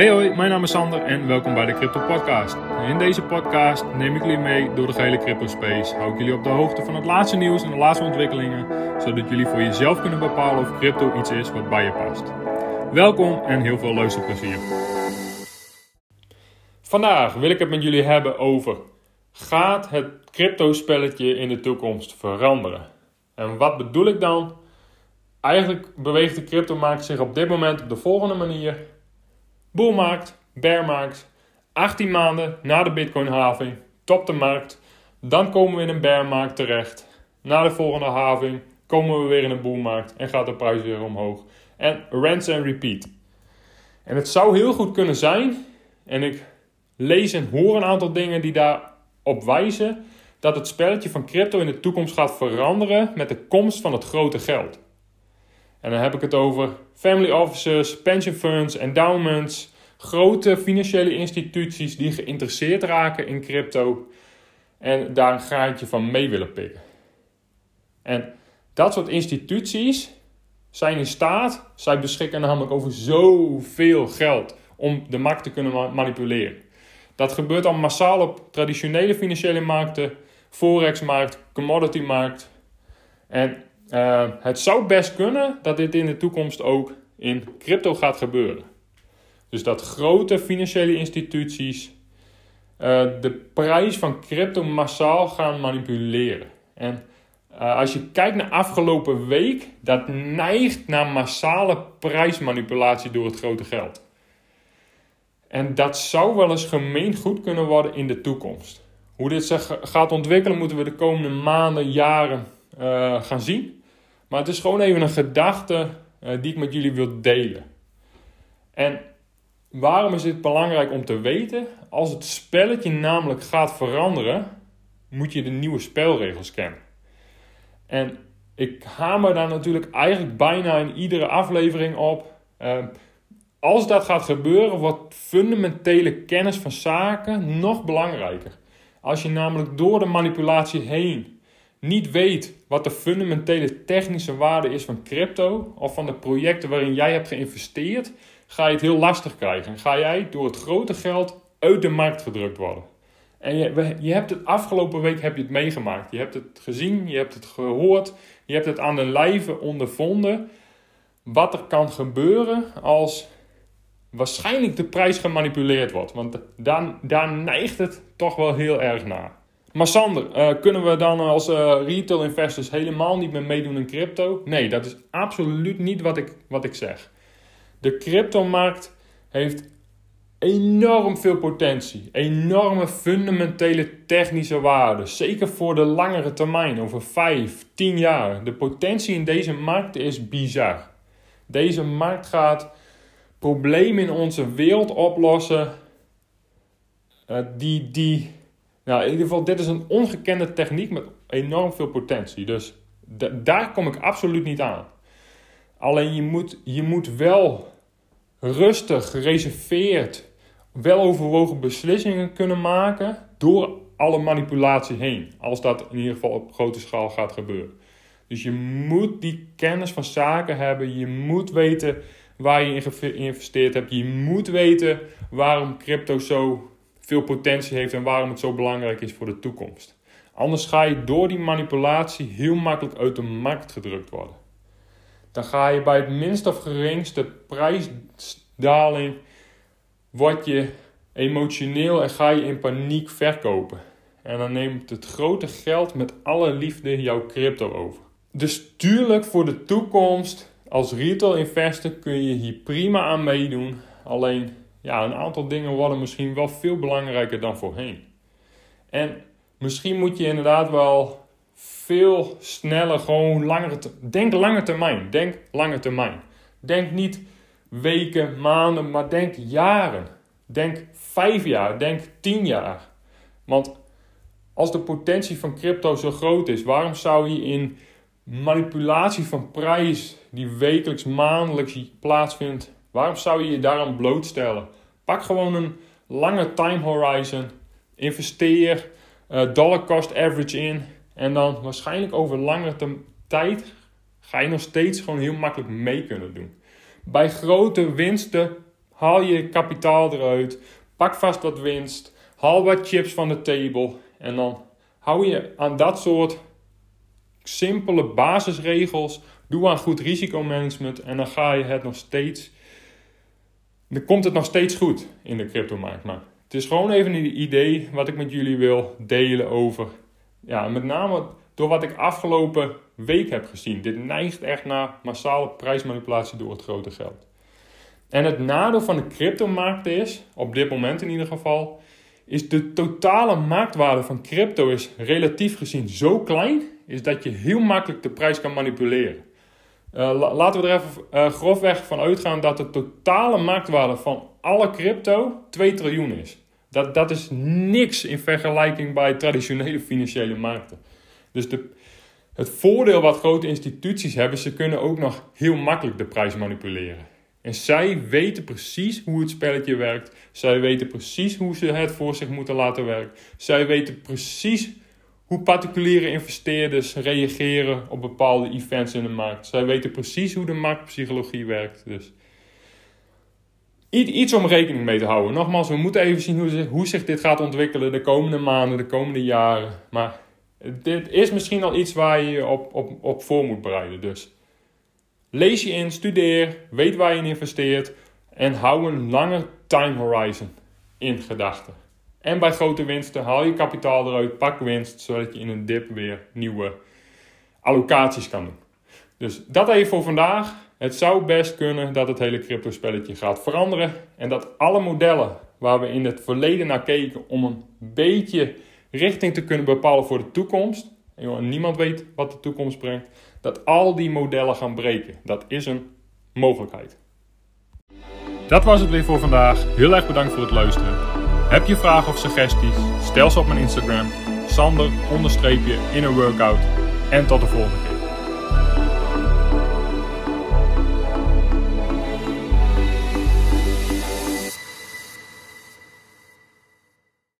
Hey hoi, mijn naam is Sander en welkom bij de Crypto Podcast. In deze podcast neem ik jullie mee door de gehele crypto space. Hou ik jullie op de hoogte van het laatste nieuws en de laatste ontwikkelingen, zodat jullie voor jezelf kunnen bepalen of crypto iets is wat bij je past. Welkom en heel veel luisterplezier. Vandaag wil ik het met jullie hebben over: gaat het crypto spelletje in de toekomst veranderen? En wat bedoel ik dan? Eigenlijk beweegt de cryptomarkt zich op dit moment op de volgende manier. Boelmarkt, bearmarkt, 18 maanden na de bitcoin-having, top de markt. Dan komen we in een bearmarkt terecht. Na de volgende having komen we weer in een boelmarkt en gaat de prijs weer omhoog. En rinse and repeat. En het zou heel goed kunnen zijn, en ik lees en hoor een aantal dingen die daarop wijzen, dat het spelletje van crypto in de toekomst gaat veranderen met de komst van het grote geld. En dan heb ik het over family offices, pension funds, endowments, grote financiële instituties die geïnteresseerd raken in crypto en daar een graantje van mee willen pikken. En dat soort instituties zijn in staat, zij beschikken namelijk over zoveel geld om de markt te kunnen manipuleren. Dat gebeurt al massaal op traditionele financiële markten, forexmarkt, commoditymarkt. En uh, het zou best kunnen dat dit in de toekomst ook in crypto gaat gebeuren. Dus dat grote financiële instituties uh, de prijs van crypto massaal gaan manipuleren. En uh, als je kijkt naar afgelopen week, dat neigt naar massale prijsmanipulatie door het grote geld. En dat zou wel eens gemeend goed kunnen worden in de toekomst. Hoe dit zich gaat ontwikkelen, moeten we de komende maanden, jaren gaan zien. Maar het is gewoon even een gedachte uh, die ik met jullie wil delen. En waarom is dit belangrijk om te weten? Als het spelletje namelijk gaat veranderen, moet je de nieuwe spelregels kennen. En ik hamer daar natuurlijk eigenlijk bijna in iedere aflevering op. Uh, als dat gaat gebeuren, wordt fundamentele kennis van zaken nog belangrijker. Als je namelijk door de manipulatie heen niet weet wat de fundamentele technische waarde is van crypto of van de projecten waarin jij hebt geïnvesteerd, ga je het heel lastig krijgen. Ga jij door het grote geld uit de markt gedrukt worden. En je, je hebt het afgelopen week heb je het meegemaakt. Je hebt het gezien, je hebt het gehoord, je hebt het aan de lijve ondervonden. Wat er kan gebeuren als waarschijnlijk de prijs gemanipuleerd wordt. Want dan, daar neigt het toch wel heel erg naar. Maar Sander, uh, kunnen we dan als uh, retail investors helemaal niet meer meedoen in crypto? Nee, dat is absoluut niet wat ik, wat ik zeg. De cryptomarkt heeft enorm veel potentie, enorme fundamentele technische waarde, zeker voor de langere termijn, over 5, 10 jaar. De potentie in deze markt is bizar. Deze markt gaat problemen in onze wereld oplossen die, die nou, in ieder geval, dit is een ongekende techniek met enorm veel potentie. Dus daar kom ik absoluut niet aan. Alleen je moet, je moet wel rustig, gereserveerd, wel overwogen beslissingen kunnen maken door alle manipulatie heen. Als dat in ieder geval op grote schaal gaat gebeuren. Dus je moet die kennis van zaken hebben. Je moet weten waar je in geïnvesteerd hebt. Je moet weten waarom crypto zo veel potentie heeft en waarom het zo belangrijk is voor de toekomst. Anders ga je door die manipulatie heel makkelijk uit de markt gedrukt worden. Dan ga je bij het minst of geringste prijsdaling, word je emotioneel en ga je in paniek verkopen. En dan neemt het grote geld met alle liefde jouw crypto over. Dus tuurlijk voor de toekomst, als retail investor kun je hier prima aan meedoen. Alleen ja, een aantal dingen worden misschien wel veel belangrijker dan voorheen. En misschien moet je inderdaad wel veel sneller gewoon langer... Denk lange termijn. Denk lange termijn. Denk niet weken, maanden, maar denk jaren. Denk vijf jaar, denk tien jaar. Want als de potentie van crypto zo groot is, waarom zou je in manipulatie van prijs die wekelijks, maandelijks plaatsvindt, Waarom zou je je daaraan blootstellen? Pak gewoon een lange time horizon. Investeer uh, dollar cost average in. En dan waarschijnlijk over langere tijd ga je nog steeds gewoon heel makkelijk mee kunnen doen. Bij grote winsten Haal je kapitaal eruit. Pak vast wat winst. Haal wat chips van de table. En dan hou je aan dat soort simpele basisregels. Doe aan goed risicomanagement. En dan ga je het nog steeds. Dan komt het nog steeds goed in de cryptomarkt. Maar het is gewoon even een idee wat ik met jullie wil delen over. Ja, met name door wat ik afgelopen week heb gezien. Dit neigt echt naar massale prijsmanipulatie door het grote geld. En het nadeel van de cryptomarkt is, op dit moment in ieder geval, is de totale marktwaarde van crypto is relatief gezien zo klein, is dat je heel makkelijk de prijs kan manipuleren. Uh, laten we er even uh, grofweg van uitgaan dat de totale marktwaarde van alle crypto 2 triljoen is. Dat, dat is niks in vergelijking bij traditionele financiële markten. Dus de, het voordeel wat grote instituties hebben, ze kunnen ook nog heel makkelijk de prijs manipuleren. En zij weten precies hoe het spelletje werkt. Zij weten precies hoe ze het voor zich moeten laten werken. Zij weten precies hoe particuliere investeerders reageren op bepaalde events in de markt. Zij weten precies hoe de marktpsychologie werkt. Dus iets om rekening mee te houden. Nogmaals, we moeten even zien hoe, zich dit gaat ontwikkelen de komende maanden, de komende jaren. Maar dit is misschien al iets waar je je op, op, op voor moet bereiden. Dus lees je in, studeer, weet waar je in investeert en hou een lange time horizon in gedachten. En bij grote winsten haal je kapitaal eruit, pak winst, zodat je in een dip weer nieuwe allocaties kan doen. Dus dat even voor vandaag. Het zou best kunnen dat het hele crypto spelletje gaat veranderen en dat alle modellen waar we in het verleden naar keken om een beetje richting te kunnen bepalen voor de toekomst. En niemand weet wat de toekomst brengt. Dat al die modellen gaan breken. Dat is een mogelijkheid. Dat was het weer voor vandaag. Heel erg bedankt voor het luisteren. Heb je vragen of suggesties? Stel ze op mijn Instagram. Sander onderstreepje in een workout. En tot de volgende keer.